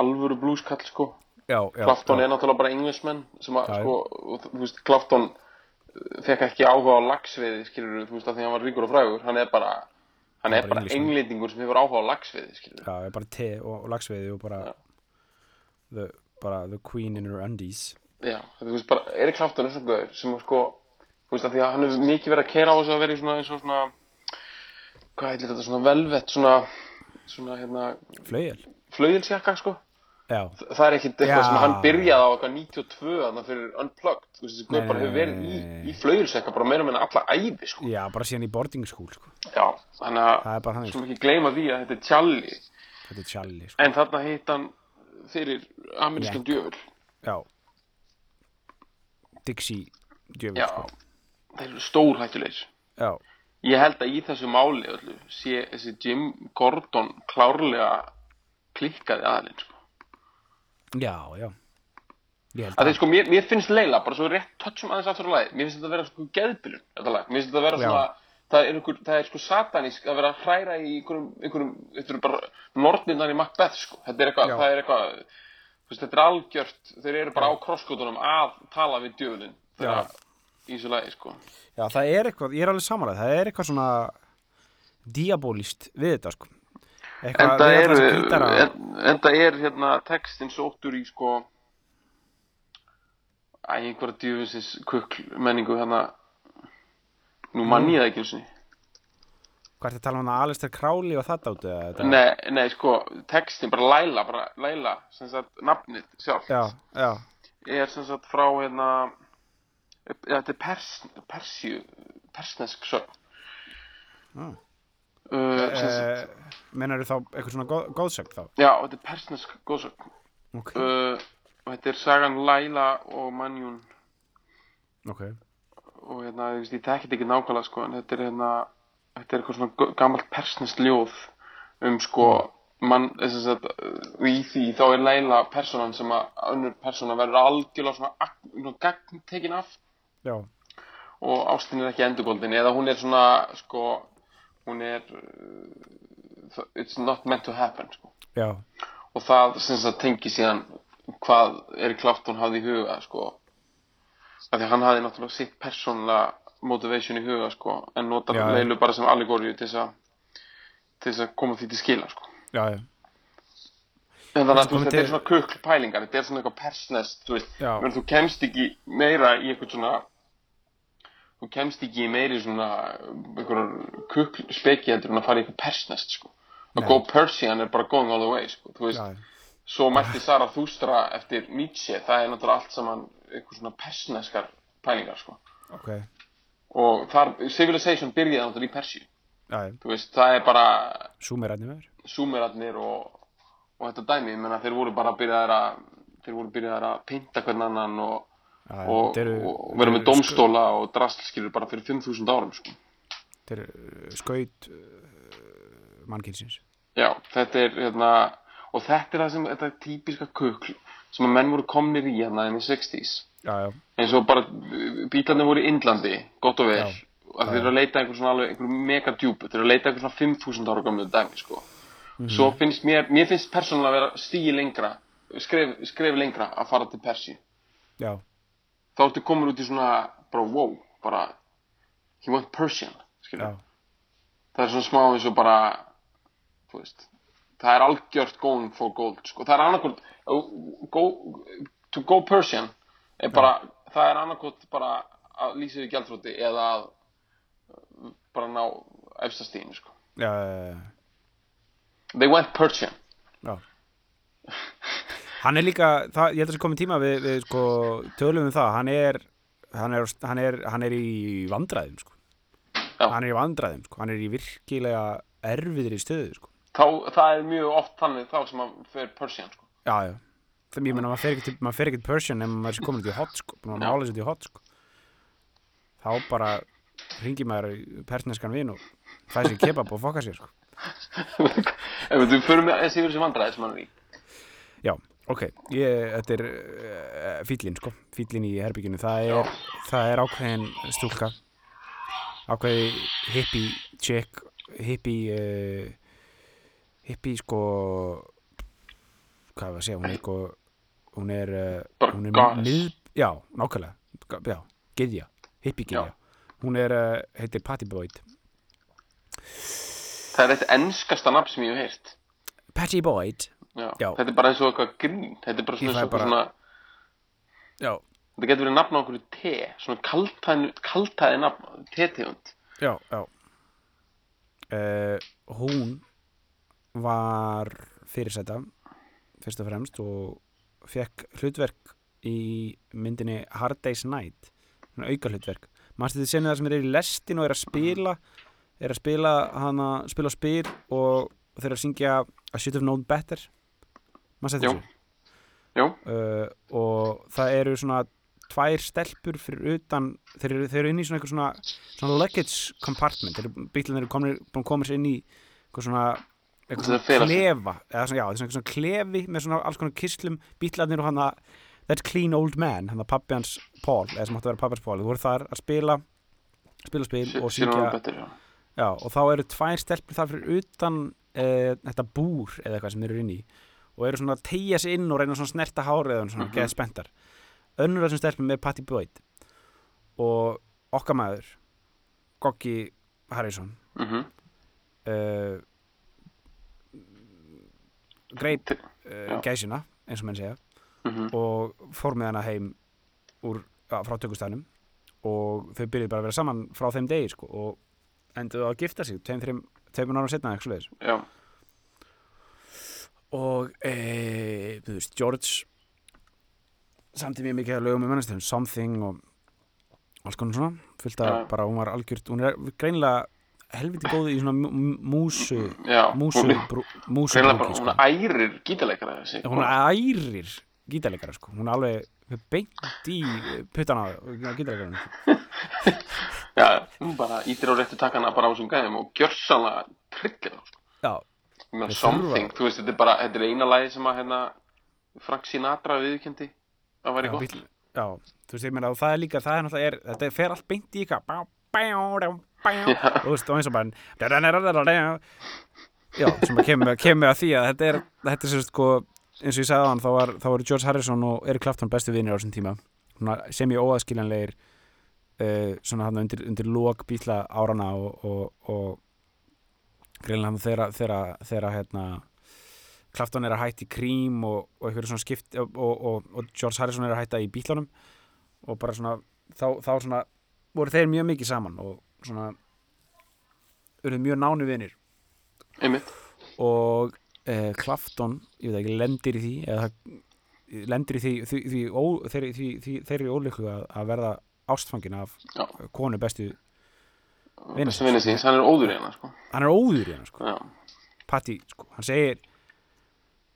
Speaker 3: alvöru blueskall sko.
Speaker 2: Já, já,
Speaker 3: Clapton
Speaker 2: já,
Speaker 3: er náttúrulega bara Englishman sem að sko, þú veist, Clapton fekk ekki áhuga á lagsveiði skilur þú veist, að því að hann var ríkur og frægur. Hann er bara, hann er
Speaker 2: bara
Speaker 3: englendingur sem hefur áhuga á lagsveiði skilur
Speaker 2: já, er bara te og, og lagsveiði og bara the, bara the queen in her undies.
Speaker 3: Já, þú veist, bara, Erik Clapton er svona gauður sem sko, þú veist, að því að hann hefur mikið verið að keira á þessu að vera í svona, eins og svona hvað heitir þetta, svona velvett svona, svona, hérna
Speaker 2: flauel.
Speaker 3: flauilsjakka sko
Speaker 2: já,
Speaker 3: það er ekkit eitthvað
Speaker 2: Já.
Speaker 3: sem hann byrjaði á eitthvað 92 þarna fyrir Unplugged þú veist þessi guð bara hefur verið í, í flauilsekka bara meira meina alla ævi sko.
Speaker 2: Já, bara síðan í boarding school sko.
Speaker 3: já, þannig að
Speaker 2: það bara hann
Speaker 3: sem ekki gleyma því að þetta er Charlie.
Speaker 2: Þetta er Charlie sko.
Speaker 3: en þarna heit hann fyrir amerískan djöfur
Speaker 2: já. Dixie djöfur sko.
Speaker 3: þeir eru stórhættulegir
Speaker 2: já,
Speaker 3: ég held að í þessu máli öllu sé þessi Jim Gordon klárlega klikkaði aðalinn sko.
Speaker 2: Já, já.
Speaker 3: Að því sko, mér, mér finnst Leila bara svo rétt touchum aðeins aftur á lagi. Mér finnst þetta að vera sko geðbylun þetta lag, mér finnst þetta að vera
Speaker 2: Já.
Speaker 3: svona það er, einhver, það er sko satanísk að vera að hræra í einhverjum, einhverjum þetta eru bara norninnar í Macbeth sko. Þetta er eitthvað,
Speaker 2: Já.
Speaker 3: það er eitthvað þetta er algjört, þeir eru bara á krosskótunum að tala við djöfulinn þegar í þessu lagi sko.
Speaker 2: Já, það er eitthvað, ég er alveg samanlega það er eitthvað svona diabolist við þetta sko
Speaker 3: en það er, en, en það er hérna textin sóttur í sko æ, einhverja djöfusins kukl menningu hérna nú mann ég það ekki einu sinni
Speaker 2: hvað er þetta að tala um það Alistair Crowley og það þetta?
Speaker 3: Nei, nei, sko, textin, bara Laila, bara Laila, sem sagt, nafnið sjálf,
Speaker 2: já, já,
Speaker 3: er sem sagt frá, hérna, ja, þetta er pers, persju, persnesk sögn.
Speaker 2: Ah.
Speaker 3: Uh, sagt,
Speaker 2: uh, mennar þá eitthvað svona góð, góðsögn þá?
Speaker 3: Já, þetta er persnesk góðsögn.
Speaker 2: ok,
Speaker 3: Uh, og þetta er sagan Laila og Manjún,
Speaker 2: ok,
Speaker 3: og hérna, ég veist, ég tekki þetta ekki nákvæmlega, sko, en þetta er hérna, þetta er eitthvað svona gammalt persnesk ljóð um, sko, mann, þess að uh, í því þá er Leila personan sem að önnur persóna verður algjörlega svona, svona gagn tekin af.
Speaker 2: Já,
Speaker 3: og ástin er ekki endurgóldin eða hún er svona, sko, hún er, uh, it's not meant to happen, sko. Og það það tengi síðan hvað Erik Clapton hafði í huga, sko, af því hann hafði náttúrulega sitt persónlega motivation í huga, sko, en
Speaker 2: já.
Speaker 3: Leilu bara sem allegóriu til þess að koma því til skila, sko.
Speaker 2: já, já,
Speaker 3: En þannig að þetta er svona kukl pælingar, þetta er svona eitthvað persnest, þú þú kemst ekki meira í eitthvað svona, þú kemst ekki í meiri svona, einhverjar kukl speki heldur en að fara í eitthvað persnest, sko. Að
Speaker 2: Nei.
Speaker 3: go Persian er bara going all the way, sko, þú veist,
Speaker 2: já,
Speaker 3: svo mætti Sara Þústra eftir Nietzsche, það er náttúrulega allt saman eitthvað svona persneskar pælingar, sko.
Speaker 2: ok,
Speaker 3: Og þar, Civilization byrjaði náttúrulega í
Speaker 2: já, já,
Speaker 3: þú veist, það er bara
Speaker 2: þér
Speaker 3: súmerarnir og, og þetta dæmi, menna þeir voru bara byrjaðir að þeir voru byrjaðir að pynta hvern annan og, og,
Speaker 2: eru-
Speaker 3: og vera með
Speaker 2: eru
Speaker 3: domstóla og drastlskilur bara fyrir 5.000 árum sko.
Speaker 2: Þetta er uh, skaut uh, mannkynnsins
Speaker 3: já, þetta er hérna, og þetta er það sem þetta er típiska kukl sem að menn voru komnir í hérna inn í 60s
Speaker 2: Já, já,
Speaker 3: eins og bara bílarnir voru í Indlandi, gott og vel. Og þeir eru að leita einhver svona alveg mega djúpu, þeir eru að leita einhver svona 5000 ára gamlu dæmi sko. svo finnst mér, mér finnst persónulega að vera stígi lengra skref, skref lengra að fara til Persíu.
Speaker 2: Já,
Speaker 3: þá ertu komin út í svona bara wow, bara he went Persian, skilur
Speaker 2: já,
Speaker 3: það er svona smá eins og bara þú veist það er algjört going for gold sko. það er annarkvort go, to go Persian er bara, það er annarkvort bara að lýsa við gjaldfróti eða að bara ná efstastíðinu sko.
Speaker 2: já, já,
Speaker 3: they went Persian
Speaker 2: já. <laughs> Hann er líka, það, ég held að það sé komið tíma við, við sko, tölum um það, hann er hann er, hann er, hann er í vandræðum sko. Hann er í vandræðum sko. hann er í virkilega erfiðri stöðu sko.
Speaker 3: þá, það er mjög oft þannig þá sem að fer Persian sko.
Speaker 2: já, já þegar ég meina maður fer ekkert maður Persian ef maður er komin í hot sko, að mála sér út í hot sko. þá bara ringi maður persneskan vin og fæði sér kebab og fokka sér sko. <laughs>
Speaker 3: ef við förum með þessi yfir þessi vandræði sem hann er í
Speaker 2: Já, ok, ég, þetta er uh, fýllin, sko, fýllin í herbygginu, það er, það er ákveðin stúlka, ákveði hippie chick, hippie, uh, hippie, sko, hvað var að segja, hún er, sko, hún er, uh, hún er mið, já, nákvæmlega, ga- já, gyðja, hippie gyðja, hún er, heitir Patty Boyd,
Speaker 3: það er eitt ennskasta nafn sem ég hef heyrt.
Speaker 2: Patty Boyd,
Speaker 3: Já.
Speaker 2: Já.
Speaker 3: þetta er bara eins og eitthvað grín þetta er bara svona, svona,
Speaker 2: bara-
Speaker 3: svona þetta getur verið nafn á okkur te svona kaltæði, kaltæði nafn tetegund
Speaker 2: Já, já. Uh, hún var fyrirsæta fyrst og fremst og fekk hlutverk í myndinni Hard Day's Night svona auka hlutverk mannstu þið senið það sem er í lestin og er að spila er að spila hana spila og spyr og þeir að syngja I should have known better
Speaker 3: Jú. Jú,
Speaker 2: uh, og það eru svona tvær stelpur fyrir utan þeir eru, þeir eru inn í svona eitthvað svona, svona luggage compartment. Þeir eru komin, koma sér inn í eitthvað svona eitthvað svona klefa eða svona, já, svona, svona klefi með svona alls konar kislum. Bílarnir og hann að that clean old man, hann að pappi hans Paul, eða sem átti að vera pappi hans Paul, þú voru þar að spila spila spil og
Speaker 3: síðan
Speaker 2: syngja.
Speaker 3: já.
Speaker 2: Já, og þá eru tvær stelpur þar fyrir utan uh, þetta búr eða eitthvað sem eru inn í og eru svona að tegja sig inn og reyna svona að snerta hárið og svona mm geða spenntar önnur af þessum stelpum er Patty Boyd og okkar maður Goggi Harrison
Speaker 3: Mm
Speaker 2: uh, greip
Speaker 3: Já.
Speaker 2: uh, gæsina eins og menn segja
Speaker 3: Mhm.
Speaker 2: og fór með hana heim úr, ja, frá tökustæðnum og þau byrjuði bara að vera saman frá þeim degi sko, og enduðu að gifta sig tveim, þreim, tveimur ára setna eitthvað svoleiðis.
Speaker 3: já,
Speaker 2: og e, þú veist, George samti mjög mikið að lögum um mennastöðum Something og alls konar svona fullt að
Speaker 3: Já.
Speaker 2: bara hún var algjört hún er greinilega helviti góð í svona mú- mú- músu músu, músu
Speaker 3: hún
Speaker 2: sko.
Speaker 3: ærir gítarleikara
Speaker 2: hún ærir gítarleikara sko. hún er alveg beint í puttana á gítarleikaranum <laughs>
Speaker 3: já, hún bara ítir á réttu takkana bara á þessum gæðum og gjörsanlega tryggir þá sko.
Speaker 2: já, Þeir
Speaker 3: something, þú veist, þetta er bara þetta er eina lagi sem að hérna Frank Sinatra viðkendi það væri
Speaker 2: já,
Speaker 3: gott.
Speaker 2: bíll, já, þú veist, ég meina og það er líka, það er náttúrulega, þetta fer allt beint í ykkar og þú veist, og eins og bara já, sem að kemur, kemur að því að þetta er, þetta er sagt, sko, eins og ég sagði á hann, þá, var, þá voru George Harrison og Eric Clapton bestu vinir á þessum tíma. Svona, sem ég óaðskiljanlegir uh, svona hann undir, undir lók bíla árana og, og, og greinlega þeirra, þeirra, þeirra hérna Clapton er að hætta í Cream og, og skipt og, og, og George Harrison er að hætta í bílunum og bara svona þá, þá svona voru þeir mjög mikið saman og svona urðu mjög nánu vinir
Speaker 3: einmitt,
Speaker 2: og eh, Clapton, ég veit ekki, lendir í því eða lendir í því, því, því, ó, þeirri, því, því þeirri ólíku að, að verða ástfangin af
Speaker 3: Já.
Speaker 2: konu bestu
Speaker 3: Vinni síns, hann er óður í hana sko.
Speaker 2: hann er óður í hann sko. Patti, sko, hann segir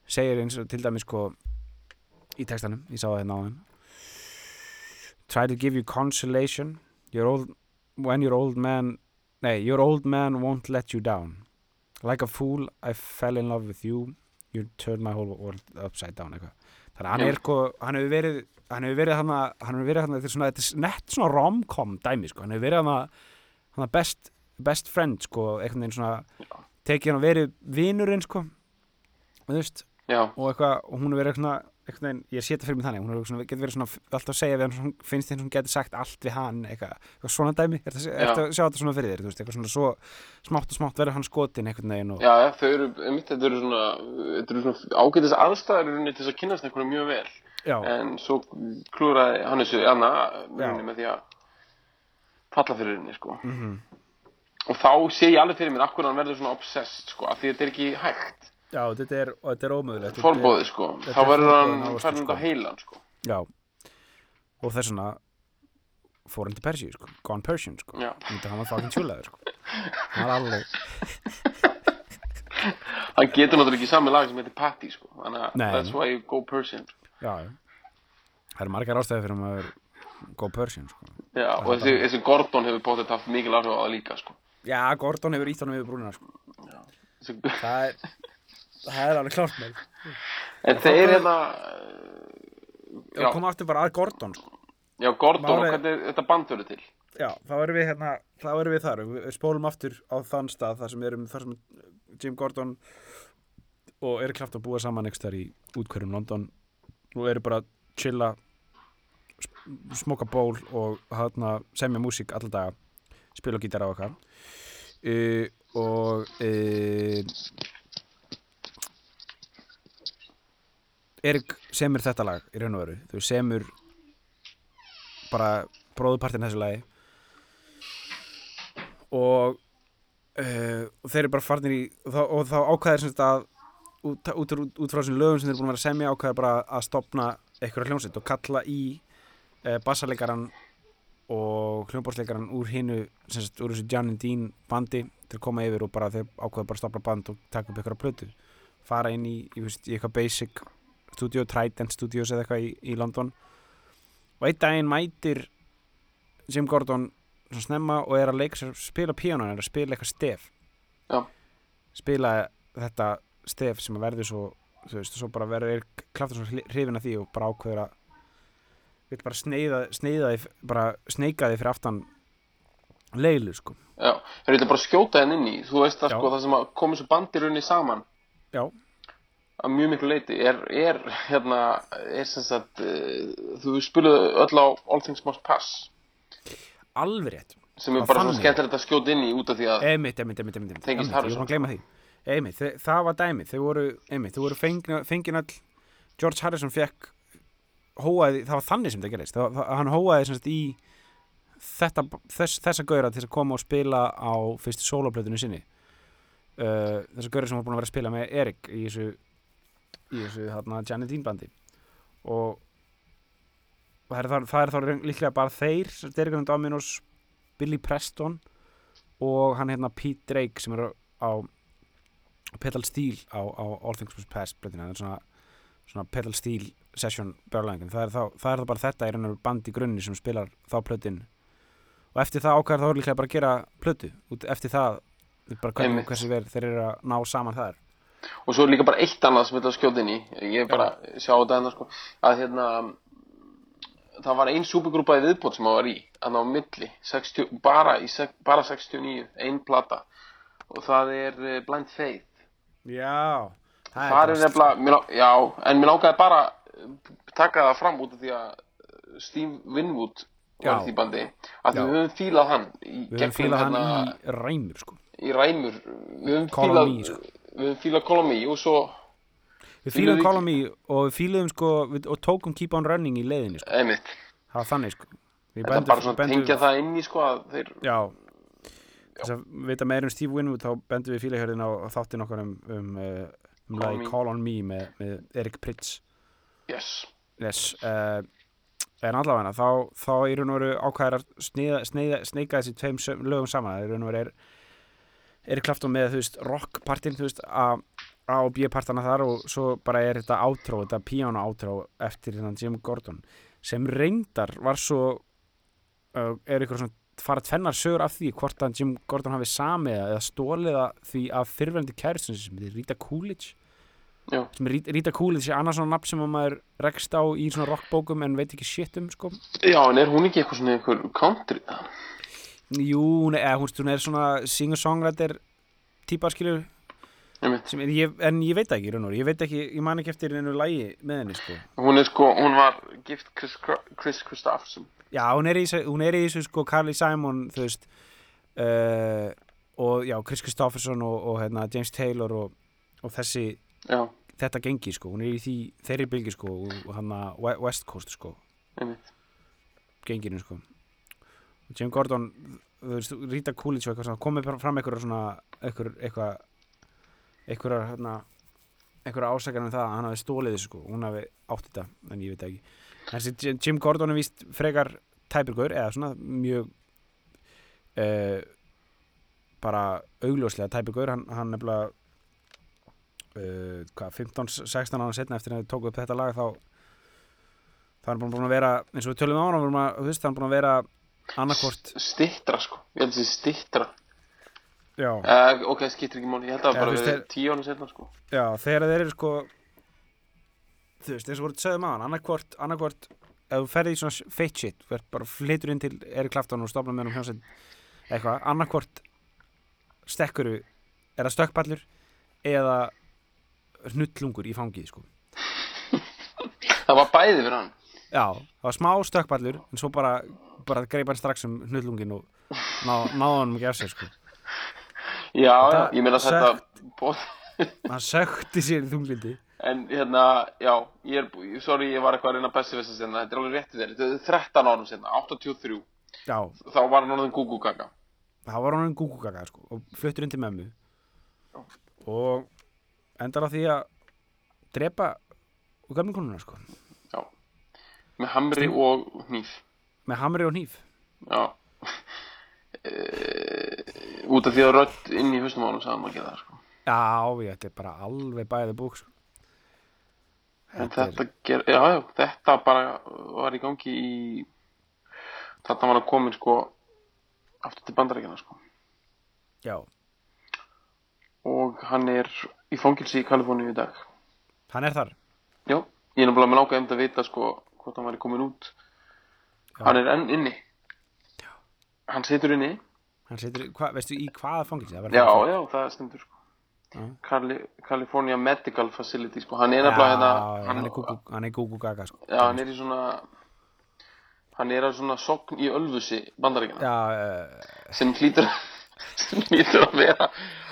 Speaker 2: segir eins og til dæmis sko í textanum, ég sá það hérna á hann try to give you consolation. Your old, when your old man nei, your old man won't let you down. Like a fool I fell in love with you. You turned my whole world upside down eitthvað. þannig að hann er sko, hann hefur verið hann hefur verið hann hann hefur verið hann þetta er svona, þetta er nett svona rom-com dæmi sko, hann hefur verið hann hann best, best friend sko, einhvern veginn svona tekið hann að verið vinurinn sko. Og þú veist, og eitthvað og hún er verið svona, einhvern veginn, ég sé þetta fyrir mig þannig hún er svona, getur verið svona, alltaf að segja við hann svona, finnst þeim sem getur sagt allt við hann eitthvað, eitthvað svona dæmi, er þetta að sjá þetta svona fyrir þér, þú veist, eitthvað svona svo smátt og smátt verður hann skotin einhvern veginn og
Speaker 3: já, þau eru, einmitt, þetta eru svona, eru svona ágætis rauninni til þess að kynast einhverju mjög vel.
Speaker 2: já,
Speaker 3: En svo klúraði hann þessu Anna með því að falla fyrir henni, sko.
Speaker 2: mhm
Speaker 3: Og þá sé ég alveg fyrir mér akkur hann verður svona obsessed, sko, af því þetta er ekki hægt.
Speaker 2: Já, þetta er, er er-
Speaker 3: Forbóðið, sko.
Speaker 2: þetta
Speaker 3: Þá
Speaker 2: er
Speaker 3: verður hann, færður
Speaker 2: sko.
Speaker 3: þetta heilan, sko.
Speaker 2: Já, og þess vegna fór hann til Persíu, sko, Gone Persian, sko
Speaker 3: Já.
Speaker 2: Þetta hann var fucking tjúlaður, sko <laughs> Hann var alveg,
Speaker 3: Hann getur náttúrulega ekki sami lag sem heitir Patty, sko. Þannig að that's why you go Persian.
Speaker 2: já, já Það eru margar ástæði fyrir að maður Go Persian, sko.
Speaker 3: Já, og þessi, þessi Gordon hefur bóttið haft mikil áhrif á það líka, sko.
Speaker 2: Já, Gordon hefur ítt honum yfir brúnina, sko.
Speaker 3: Þessi,
Speaker 2: Það er, það er alveg klárt með
Speaker 3: en þeir hérna,
Speaker 2: Já, koma aftur bara að Gordon, sko.
Speaker 3: Já, Gordon og hvernig þetta band verður til.
Speaker 2: Já, þá erum við hérna, þá erum við þar. Við spólum aftur á þann stað þar sem erum, þar sem Jim Gordon og Eric Clapton búa saman ekki þar í útkverjum London. Og eru bara chilla smoka ból og hérna semja músík alla daga spila á gítar á okkar. Uh, og uh, Erik semur þetta lag í raun og veru. Þau semur bara bróðupartin þessu lagi. Og, uh, og þeir eru bara farnir í og þá, og þá ákvæðir sem þetta að út, út, út, frá þessum lögum sem þeir eru búin að vera semja ákvæðir bara að stopna einhverja hljómsveit og kalla í uh, bassaleikaran og hljómborðsleikaran úr hinu sem sagt úr þessu Jan and Dean bandi til að koma yfir og bara þeir ákvæða bara að stopna band og taka upp einhverja plötu. Fara inn í, í, í eitthvað basic studio, Trident Studios eða eitthvað í, í London. Og einn daginn mætir Jim Gordon svona snemma og er að leika sér spila píano, er að spila eitthvað stef.
Speaker 3: Já.
Speaker 2: spila þetta stef sem að verður svo þú veist, og svo bara verður klaftur svo hrifin af því og bara ákveður að vil bara sneiða, sneiða því bara sneika því fyrir aftan leilu sko.
Speaker 3: Já, þeir vilja bara skjóta henn inn í. Þú veist að
Speaker 2: Já.
Speaker 3: sko það sem að koma þessu bandi runni saman.
Speaker 2: Já,
Speaker 3: að mjög miklu leiti er, er hérna, er sem sagt, uh, þú spiluðu öll á All Things Must Pass.
Speaker 2: Alveg rétt.
Speaker 3: Sem er
Speaker 2: Já,
Speaker 3: bara svo skemmtilegt að skjóta inn í út af því að
Speaker 2: Einmitt, einmitt, einmitt, einmitt, einmitt, ég var að gleyma því. Einmitt, það var dæmið, þau voru einmitt, þau voru fengin all George Harrison fekk hóaði, það var þannig sem það gerist það, það, hann hóaði sem sagt í þetta, þess, þessa gauðra til að koma og spila á fyrstu soloplötunni sinni. Uh, þessa gauðra sem var búin að vera að spila með Erik í þessu í þessu hérna Janet Dean bandi. Og það er, það, er þá líklega bara þeir Derek Dominos, Billy Preston og hann hérna Pete Drake sem er á pedal steel á, á All Things Pass blöðina, það er svona, svona pedal steel session björlæðingin, það er það er þá bara þetta veru band í grunni sem spilar þá plötin og eftir það ákvæður þá er líklega bara að gera plötu, út eftir það bara hvernig, hversu verð þeir eru að ná saman þar.
Speaker 3: Og svo er líka bara eitt annað sem þetta inn í. Ég er bara að sjá þetta hérna sko. Að hérna það var ein supergrúpa í viðbót sem það var í hann á milli 60, bara, í, bara 69, ein plata. Og það er eh, Blind Faith.
Speaker 2: Já, það
Speaker 3: það er nefnilega, já, en mér lákaði bara taka það fram út af því að eh, Steve Winwood var því bandi að við höfum fílað hann
Speaker 2: Við höfum fílað hann í ræmur sko.
Speaker 3: í ræmur. Við höfum fílað
Speaker 2: Me, sko.
Speaker 3: við höfum fílað on Me og svo
Speaker 2: Við Call on Me og við fíluðum sko við, og tókum Keep on Running í leiðinni sko.
Speaker 3: einmitt.
Speaker 2: Það var þannig sko. Við
Speaker 3: þetta
Speaker 2: bendum-
Speaker 3: bara svona
Speaker 2: bendum-
Speaker 3: tengja það inn í sko að þeir
Speaker 2: Já. Þess að vita meira um Steve Winwood þá bendum við fílahjörðin á þáttin okkar um, um, uh, um lagi
Speaker 3: Me.
Speaker 2: Call on Me með, með Erik Pritz
Speaker 3: yes.
Speaker 2: Yes, uh, en allavega þá, þá í raun og veru að sneiða, sneika þessi tveim lögum saman. Í raun og veru er er Clapton með, þú veist, rockpartin þú veist, A, A og B partana þar og svo bara er þetta átró, þetta piano átró eftir hérna Jim Gordon sem reyndar var svo uh, er ykkur svona fara tvennar sögur af því hvort að Jim Gordon hafi samið það eða stólið það því af fyrrverandi kæristun sem er Rita Coolidge Rita- Rita Coolidge er annars svona nafn sem að maður rekst á í svona rockbókum en veit ekki shit um sko.
Speaker 3: Já, en er hún ekki eitthvað svona einhver country?
Speaker 2: Jú, hún er, hún, er svona singer-songwriter típa skilur. Ég, en ég veit ekki, ég veit ekki, ég man ekki eftir einu lægi með henni sko.
Speaker 3: Hún er sko, hún var gift Chris, Chris Christopherson.
Speaker 2: Já, hún er í, hún er í þessu sko Carly Simon, þú veist uh, og já, Chris Christopherson og, og hérna, James Taylor og, og þessi,
Speaker 3: Já,
Speaker 2: þetta gengi sko, hún er í því, þeirri bylgi sko hann að West Coast sko.
Speaker 3: Einmitt.
Speaker 2: genginu sko. Jim Gordon, þú veist, Rita Coolidge komið fram eitthvað svona eitthvað, hérna eitthvað ásakar um það að hann hafi stólið þessu sko. Hún hafi átt þetta, en ég veit ekki. Þessi Jim- Gordon er víst frekar tæpirgur, eða svona mjög uh, bara augljóslega tæpirgur, hann, hann nefnilega 15-16 ára setna eftir að þau tóku upp þetta lag þá það er búin að vera eins og við tölum á hann, við erum að, þú veist, það er búin að vera annarkvort,
Speaker 3: Stittra sko, ég held að þessi stittra.
Speaker 2: já,
Speaker 3: Uh, ok, það skiptir ekki máli, ég held að það bara verið tíu ánum setna sko.
Speaker 2: já, þegar þeir eru sko þú veist, eins og voruð sögðum á hann annarkvort, annarkvort ef þú ferði í svona feitt shit, þú ert bara flytur inn til Erik Clapton og stofna með hann hljómsveit eitthvað, annarkvort stekkuru, er það stökkballur eða hnullungur í fangið, sko.
Speaker 3: Það var bæði fyrir hann.
Speaker 2: Já, það var smá stökkballur en svo bara, bara greip hann strax um hnullungin og ná, náði hann ekki af sér, sko.
Speaker 3: Já, já, ég meina
Speaker 2: sökkt.
Speaker 3: þetta,
Speaker 2: hann sökti sér í þunglindi
Speaker 3: en hérna, já, ég er, sorry, ég var eitthvað að reyna að bessi þess að þetta er alveg rétti þér, þetta er 13 árum setna, 83,
Speaker 2: Já,
Speaker 3: þá var hann orðin Gugu Gaga.
Speaker 2: það var hann gúgúgaga sko, og fluttur inn til mömmu. Og endar á því að drepa úr gamle konuna sko,
Speaker 3: Já, með hamri
Speaker 2: Sting-
Speaker 3: og hníf.
Speaker 2: með hamri og hníf.
Speaker 3: Já. <laughs> E, Út af því að rödd inn í haustum ánum hann að gera það sko.
Speaker 2: Já, ég, þetta er bara alveg bæðið búk sko.
Speaker 3: En
Speaker 2: Þetta
Speaker 3: þetta, ger, já, já, þetta bara var í gangi í Þetta var að komin sko aftur til bandaríkjana sko.
Speaker 2: Já,
Speaker 3: og hann er í fangilsi í Kaliforníu í dag.
Speaker 2: Hann er þar?
Speaker 3: Já, ég er náttúrulega með nákvæm að vita sko hvort hann væri komin út.
Speaker 2: Já.
Speaker 3: Hann er enn inni. Hann situr inni.
Speaker 2: Hann situr, hva, veistu í hvaða fangilsi?
Speaker 3: Já, já, það stendur sko.
Speaker 2: Já.
Speaker 3: Cali California Medical Facility sko, hann er nefnilega hérna
Speaker 2: Já, hann er gúgú- hann er gúgúgaga sko.
Speaker 3: Já, hann er í svona hann er á svona sokn í Ölfusi bandaríkjana
Speaker 2: Já, uh,
Speaker 3: sem hlýtur sem hlýtur að vera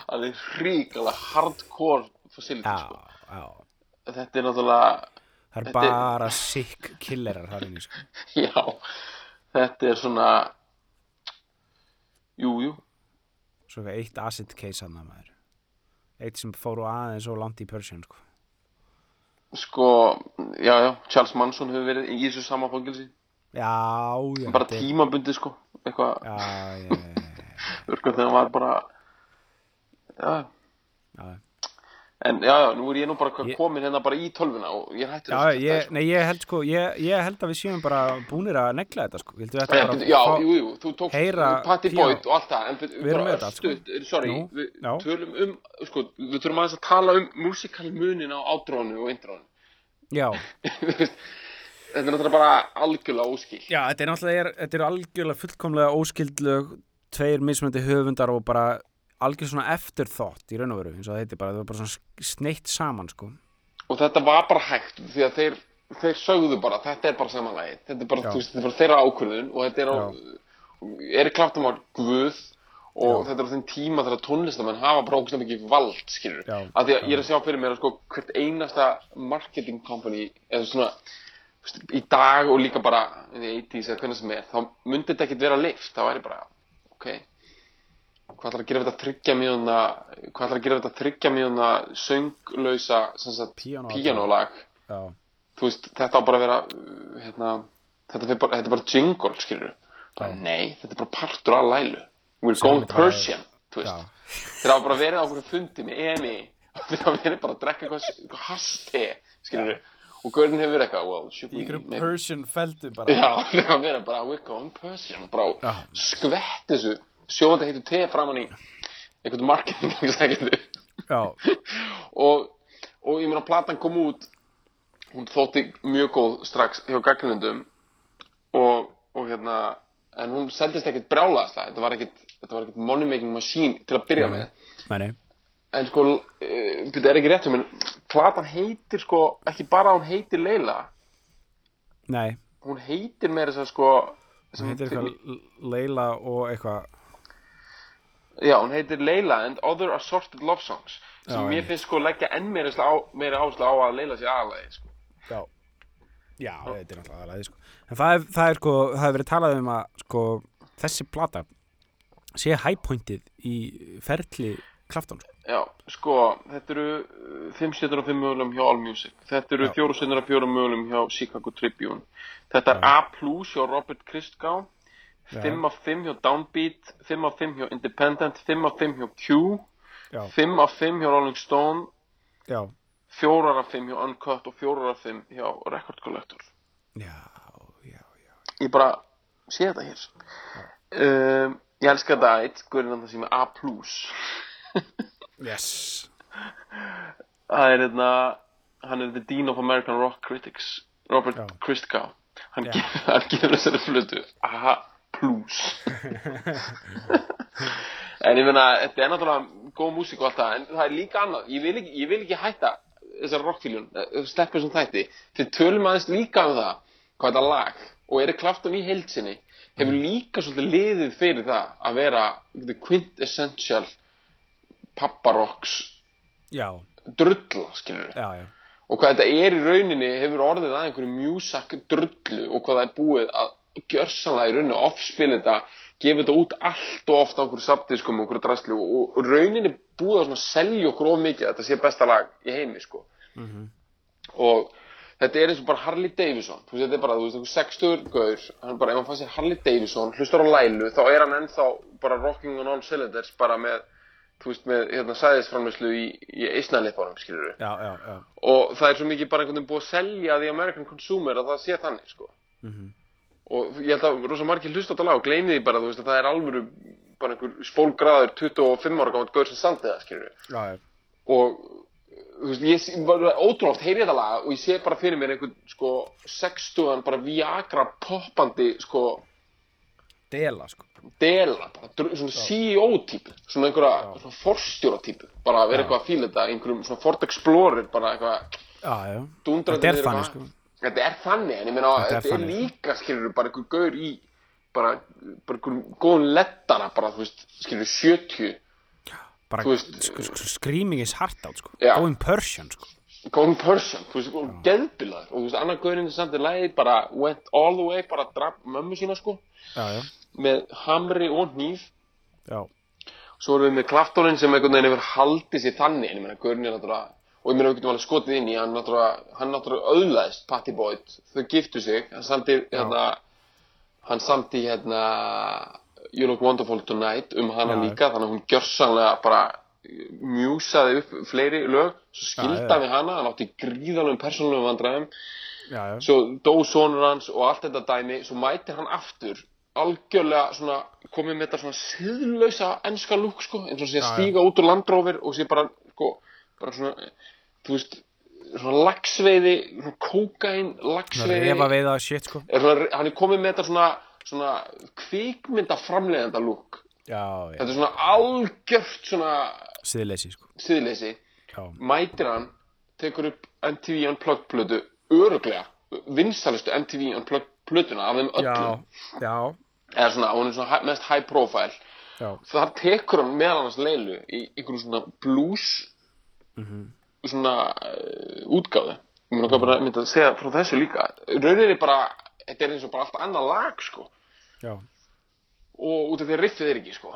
Speaker 3: alveg hríkala hardcore facility
Speaker 2: já,
Speaker 3: sko.
Speaker 2: já
Speaker 3: þetta er náttúrulega
Speaker 2: Það er
Speaker 3: Þetta er-
Speaker 2: bara sick killerar þar inni sko. <laughs>
Speaker 3: já, þetta er svona jú, jú
Speaker 2: Svo eitthvað eitt acid case hann að maður Eitt sem fór og aðeins og langt í Persian sko.
Speaker 3: sko, já, já, Charles Manson hefur verið í þessu sama fangilsi
Speaker 2: Já, já
Speaker 3: bara
Speaker 2: er-
Speaker 3: tímabundi sko eitthvað,
Speaker 2: Já, já, já,
Speaker 3: örguð þegar var bara já,
Speaker 2: já.
Speaker 3: en já, já, nú er ég nú bara komin hérna bara í tölvuna og ég hættur
Speaker 2: Já, ég, nei, ég held sko, ég, ég held að við séum bara búnir að negla þetta sko. Vildu þetta bara
Speaker 3: já,
Speaker 2: fá-
Speaker 3: jú, jú, þú tókst
Speaker 2: heyra
Speaker 3: Patti. Boyd og allt það, en við,
Speaker 2: Við þetta allt, sko.
Speaker 3: stutt, sorry,
Speaker 2: Nú,
Speaker 3: við
Speaker 2: já.
Speaker 3: tölum um, sko, við þurfum aðeins að tala um músikal munin á ádrónu og intrónu.
Speaker 2: Já, <laughs>
Speaker 3: þetta er náttúrulega bara algjörlega óskil.
Speaker 2: já, þetta er náttúrulega, þetta er algjörlega fullkomlega óskildlög, tveir mismunandi höfundar og bara algjör svona eftirþótt í raun og veru, eins og það heitir bara, það var bara svona sneitt saman, sko.
Speaker 3: Og þetta var bara hægt, því að þeir, þeir sögðu bara, þetta er bara samanlægi, þetta er bara, veist, þetta er bara þeirra ákvörðun og þetta er á, Erik Clapton var guð og
Speaker 2: Já.
Speaker 3: þetta er á þeim tíma þegar tónlistamenn hafa bara ógæslega mikið vald, skilur.
Speaker 2: Já,
Speaker 3: Af því að
Speaker 2: já.
Speaker 3: ég er að sjá fyrir mér að sko hvert einasta marketing company eða svona í dag og líka bara í the 80s eða hvernig sem er þá myndi þetta ekkit vera lift það væri bara, ok. Hvað ætlar að gera við þetta þryggja mínúna hvað ætlar að gera við þetta þryggja mínúna sönglausa
Speaker 2: Já,
Speaker 3: þú veist, þetta á bara að vera uh, hérna, þetta, bara, þetta er bara jingle, skilur nei, þetta er bara partur af lælu. We're going
Speaker 2: þetta bara-
Speaker 3: Persian þeir hafa bara verið á okkur fundi með EMI. Og þeir hafa verið bara að drekka eitthvað, haste, skilur og Gaurin hefur verið eitthvað, well,
Speaker 2: Í
Speaker 3: maybe-
Speaker 2: Persian feldu bara.
Speaker 3: Já, þeir hafa verið bara, we're going Persian. Bara
Speaker 2: Já.
Speaker 3: skvett þessu sjóða heitu te framan í einhvern marketing <laughs>
Speaker 2: Já, <laughs>
Speaker 3: og, og ég meina platan kom út hún þótti mjög góð strax hjá gagnlundum og, og hérna en hún seldist ekkert brjálaðslega þetta var ekkert, var money making machine til að byrja með.
Speaker 2: meni
Speaker 3: en sko, þetta er ekki rétt en platan heitir sko ekki bara hún heitir Leila.
Speaker 2: Nei,
Speaker 3: hún heitir meira þess að sko
Speaker 2: það heitir eitthvað Leila og eitthvað.
Speaker 3: Já, hún heitir Leila and Other Assorted Love Songs sem
Speaker 2: Já,
Speaker 3: mér finnst sko leggja enn meira, á, meira áherslu á að Leila sé aðalagi sko.
Speaker 2: Já, já þetta er náttúrulega aðalæði sko. En það er, það er sko, það hefur verið talað um að sko, þessi plata sé hægpointið í ferli Klafton sko.
Speaker 3: Já, sko, þetta eru uh, 5 stjórnur af 5 mögulegum hjá Allmusic Þetta eru
Speaker 2: Já.
Speaker 3: 4 stjórnur af 4 mögulegum hjá Chicago Tribune. Þetta er A plus hjá Robert Christgau 5 af 5 hjá Downbeat 5 af 5 hjá Independent 5 af 5 hjá Q
Speaker 2: Já,
Speaker 3: 5 af 5 hjá Rolling Stone
Speaker 2: já,
Speaker 3: 4 af 5 hjá Uncut og 4 af 5 hjá Record Collector.
Speaker 2: Já, já, já.
Speaker 3: ég bara sé þetta hér. Um, ég elska þetta eitt guðurinn að það sem er A+. <laughs>
Speaker 2: Yes.
Speaker 3: Það er hérna, hann er the Dean of American Rock Critics, Robert
Speaker 2: Já.
Speaker 3: Christgau. Hann,
Speaker 2: Já.
Speaker 3: gefur þessari flutu A+. <laughs> en ég meina, þetta er náttúrulega góð músík og allt það, en það er líka annað. Ég vil ekki, ég vil ekki hætta þessar rockfíljun, steppur sem þætti. Þið tölum aðeins líka um það, hvað þetta lag, og Erik Clapton í heilsinni, hefur líka svolítið liðið fyrir það að vera the quintessential papparocks
Speaker 2: Já,
Speaker 3: drulla, skilur
Speaker 2: já, já.
Speaker 3: og hvað þetta er í rauninni hefur orðið að einhverju mjúsak drullu og hvað það er búið að gjörsanlega í rauninni offspil þetta, gefa þetta út allt og ofta einhverju sapdiskum og einhverju draslu og, og rauninni búið að selja okkur of mikið þetta sé besta lag í heimi sko. Og þetta er eins og bara Harley Davidson. Þú veist, þetta er bara, þú veist, einhver sextur gaur hann bara, ef hann fann sér Harley Davidson, hlustar á lælu þá er hann ennþá bara rocking on all cylinders bara með, þú veist, með hérna sæðisframlöslu í, í eisnæleifunum, skilur
Speaker 2: Já, já, já.
Speaker 3: og það er svo mikið bara einhvern veginn búið að selja því American consumer að það sé þannig sko. og ég held að rosa margir hlusta á þetta lag og gleymi því bara þú veist að það er alvöru bara einhver spólgraður 25 ára gátt gaur sem sandi það skilur
Speaker 2: Já, já.
Speaker 3: og þú veist ég bara ótrúlega oft heyri ég þetta lag og ég sé bara fyrir mér einhvern sko 60 bara Viagra poppandi sko
Speaker 2: Dela, sko.
Speaker 3: dela, bara svona CEO-típu, svona einhverja svona forstjóra-típu, bara að vera eitthvað að fíla þetta, einhverjum svona Ford Explorer, bara eitthvað
Speaker 2: Þetta er þannig, sko.
Speaker 3: Þetta er þannig, en ég meina,
Speaker 2: Þetta er sko.
Speaker 3: líka, skilur bara einhver gaur í, bara, bara einhver góðun lettara, bara, þú veist, skilur 70,
Speaker 2: Bara
Speaker 3: Þú veist,
Speaker 2: sk sk screaming is heart out, sko.
Speaker 3: Já.
Speaker 2: Going Persian, sko.
Speaker 3: Góðun person, þú veist, góðun geðbilaður, og þú veist, annar gaurinn sem samt er lagið, bara went all the way, bara draf mömmu sína, sko,
Speaker 2: Já, já.
Speaker 3: með hamri og hníf,
Speaker 2: Já.
Speaker 3: Svo erum við með Klaftónin sem einhvern veginn hefur haldið sér þannig, en ég meina, Gaurin er náttúrulega, og ég meina, við getum alveg skotið inn í, hann náttúrulega, hann náttúrulega auðlaðist Patty Boyd, þau giftu sig, hann samti, hérna, hann samti, hérna, You Look Wonderful Tonight um hana líka, þannig að hún gjörsanlega bara mjúsaði upp fleiri lög, svo skildaði
Speaker 2: já.
Speaker 3: við hana, hann átti gríðalum persónulegum vandræðum,
Speaker 2: já.
Speaker 3: svo dó sonur hans og allt þetta dæmi svo mætir hann aftur algjörlega svona komið með þetta svona siðlausa enska lúk sko eins og sé að stíga út úr landrófir og sé bara sko bara svona þú veist svona lagsveiði svona kókain lagsveiði
Speaker 2: shit, sko.
Speaker 3: er svona, hann er komið með þetta svona svona kvikmynda framleiðanda lúk þetta er svona algjört svona
Speaker 2: Siðleysi, sko.
Speaker 3: siðleysi. Mætir hann tekur upp MTV Unplugged plötu öruglega vinsalistu MTV Unplugged plötuna af þeim öllum.
Speaker 2: Já, já,
Speaker 3: eða svona, hún er svona mest high profile.
Speaker 2: Já.
Speaker 3: þar tekur hann meðal annars leilu í einhverju svona blues svona uh, útgáðu ég hvað bara myndi að segja frá þessu líka. Rauninni bara, þetta er eins og bara allt annað lag sko.
Speaker 2: Já,
Speaker 3: og út af því riffið er ekki sko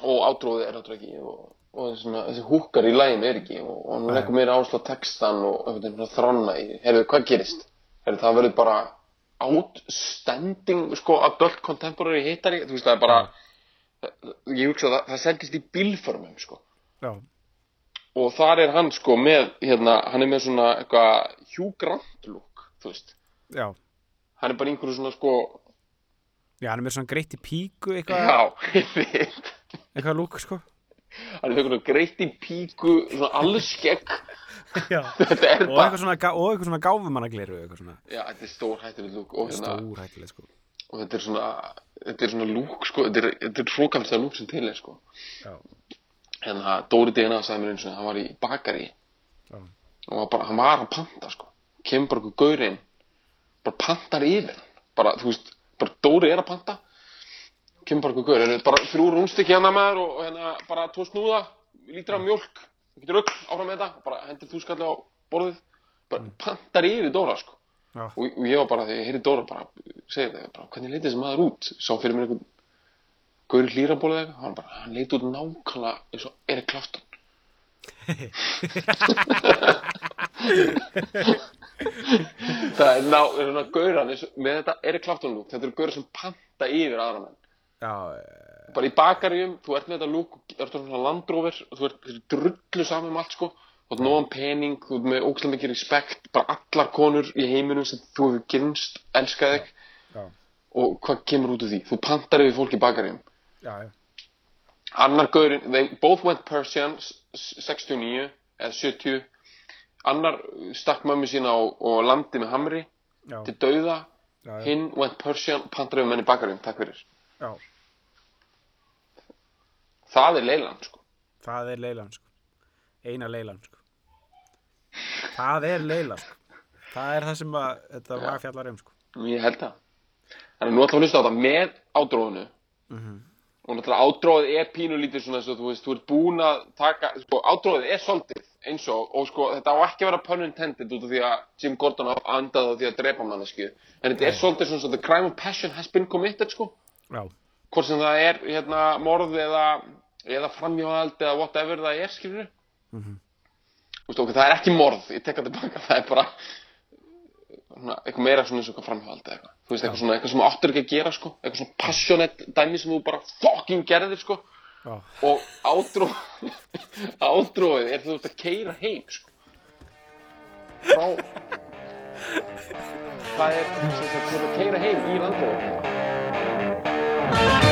Speaker 3: og átróðið er náttúrulega ekki og, og svona, þessi húkar í læginu er ekki og, og hann leggur meira áslá textan og einhvern veginn þrána í heyrðu hvað gerist? Heyrðu það verður bara outstanding sko adult contemporary hittari þú veist það er bara ég hugsa að það, það sendist í bílförmum sko.
Speaker 2: Já,
Speaker 3: og þar er hann sko með hérna, hann er með svona eitthvað Hugh Grant look þú veist,
Speaker 2: já.
Speaker 3: Hann er bara einhverju svona sko
Speaker 2: Já, hann er með svona greitt í píku eitthvað,
Speaker 3: já, <laughs> ég veit
Speaker 2: eitthvað lúk, sko.
Speaker 3: Hann er einhverju greitt í píku svona allskegg
Speaker 2: Já. <laughs>
Speaker 3: Þetta er
Speaker 2: Og
Speaker 3: bara
Speaker 2: eitthvað svona, og eitthvað svona gáfumannagleru eitthvað svona.
Speaker 3: Já, þetta er stór hættileg lúk. Og, hérna,
Speaker 2: sko.
Speaker 3: Og þetta er svona þetta er svona lúk sko. Þetta er, þetta er hrókaflsta lúk sem til er sko.
Speaker 2: Já,
Speaker 3: hérna Dóri DNA sagði mér eins og hann var í bakari
Speaker 2: já,
Speaker 3: og var bara, hann var að panta sko. Kemur bara einhver gaurinn bara pantar yfir bara, þú veist, bara Dóri er að panta kemur bara einhver gaurinn bara þrjú rúnstykki hérna með þér og, og hérna bara tvo snúða, lítra mjólk þú getur öll áfram með þetta bara hendur þú skalli á borðið. Bara pantar yfir Dóra sko.
Speaker 2: Já,
Speaker 3: og, og ég var bara, þegar ég heyrði Dóra bara segja það, bara, hvernig leiti þessi maður út? Sá fyrir mér einhvern gaur hlýrabólið eða eitthvað, hann bara, hann leiti út nákvæmlega eins og Erik Clapton. <laughs> Það er ná, er svona gauran eins og- með þetta Erik Clapton lúk, þetta eru gaurar sem panta yfir aðra menn bara í bakaríum, þú ert með þetta lúk þú ert svona landróver og þú ert drullu saman um allt sko. Þú ert nógan pening, þú ert með ógæslega mikið respekt bara allar konur í heiminum sem þú hefur gynst, elska þig.
Speaker 2: Já,
Speaker 3: og hvað kemur út úr því? Þú pantar yfir fólk í bakaríum. Annar gaurinn, they both went Persian s- s- 69 eða 70 annar stakk mömmu sína á, og landi með hamri
Speaker 2: já,
Speaker 3: til dauða. Hinn went Persian, pantar yfir menn í bakaríum takk fyrir,
Speaker 2: já.
Speaker 3: Það er leilan sko
Speaker 2: Það er leilan, sko Eina leilan, sko Það er leila, sko Það er það sem að þetta lag fjallar um, sko
Speaker 3: Ég held það. Þannig að nú ætlum við að hlusta á þetta með ádróðinu.
Speaker 2: Mhm.
Speaker 3: Og náttúrulega ádróðið er pínulítið svona eins og þú veist, þú ert búin að taka, sko, ádróðið er svolítið eins og, og sko, þetta á ekki að vera pun intended út af því að Jim Gordon á andað á því að drepa mannesku. En þetta er svolítið svona svona the crime of passion has been committed, sko.
Speaker 2: Já,
Speaker 3: Hvort sem það er, hérna, morð eða, eða framhjóðald eða whatever það er, skilur
Speaker 2: Mhm.
Speaker 3: Þú veist, ok, það er ekki morð, ég tek það tilbaka, það er bara svona, eitthvað meira svona eins og framhjóðald eða eitthvað. Þú veist, eitthvað svona, eitthvað sem áttur ekki að gera, sko. Eitthvað svona passionate dæmi sem þú bara fucking gerðir, sko.
Speaker 2: já,
Speaker 3: Og ádró, <laughs> ádróið er þú ert að keira heim, sko. Frá, það er, þú ert að keira heim í landróið.
Speaker 1: Bye.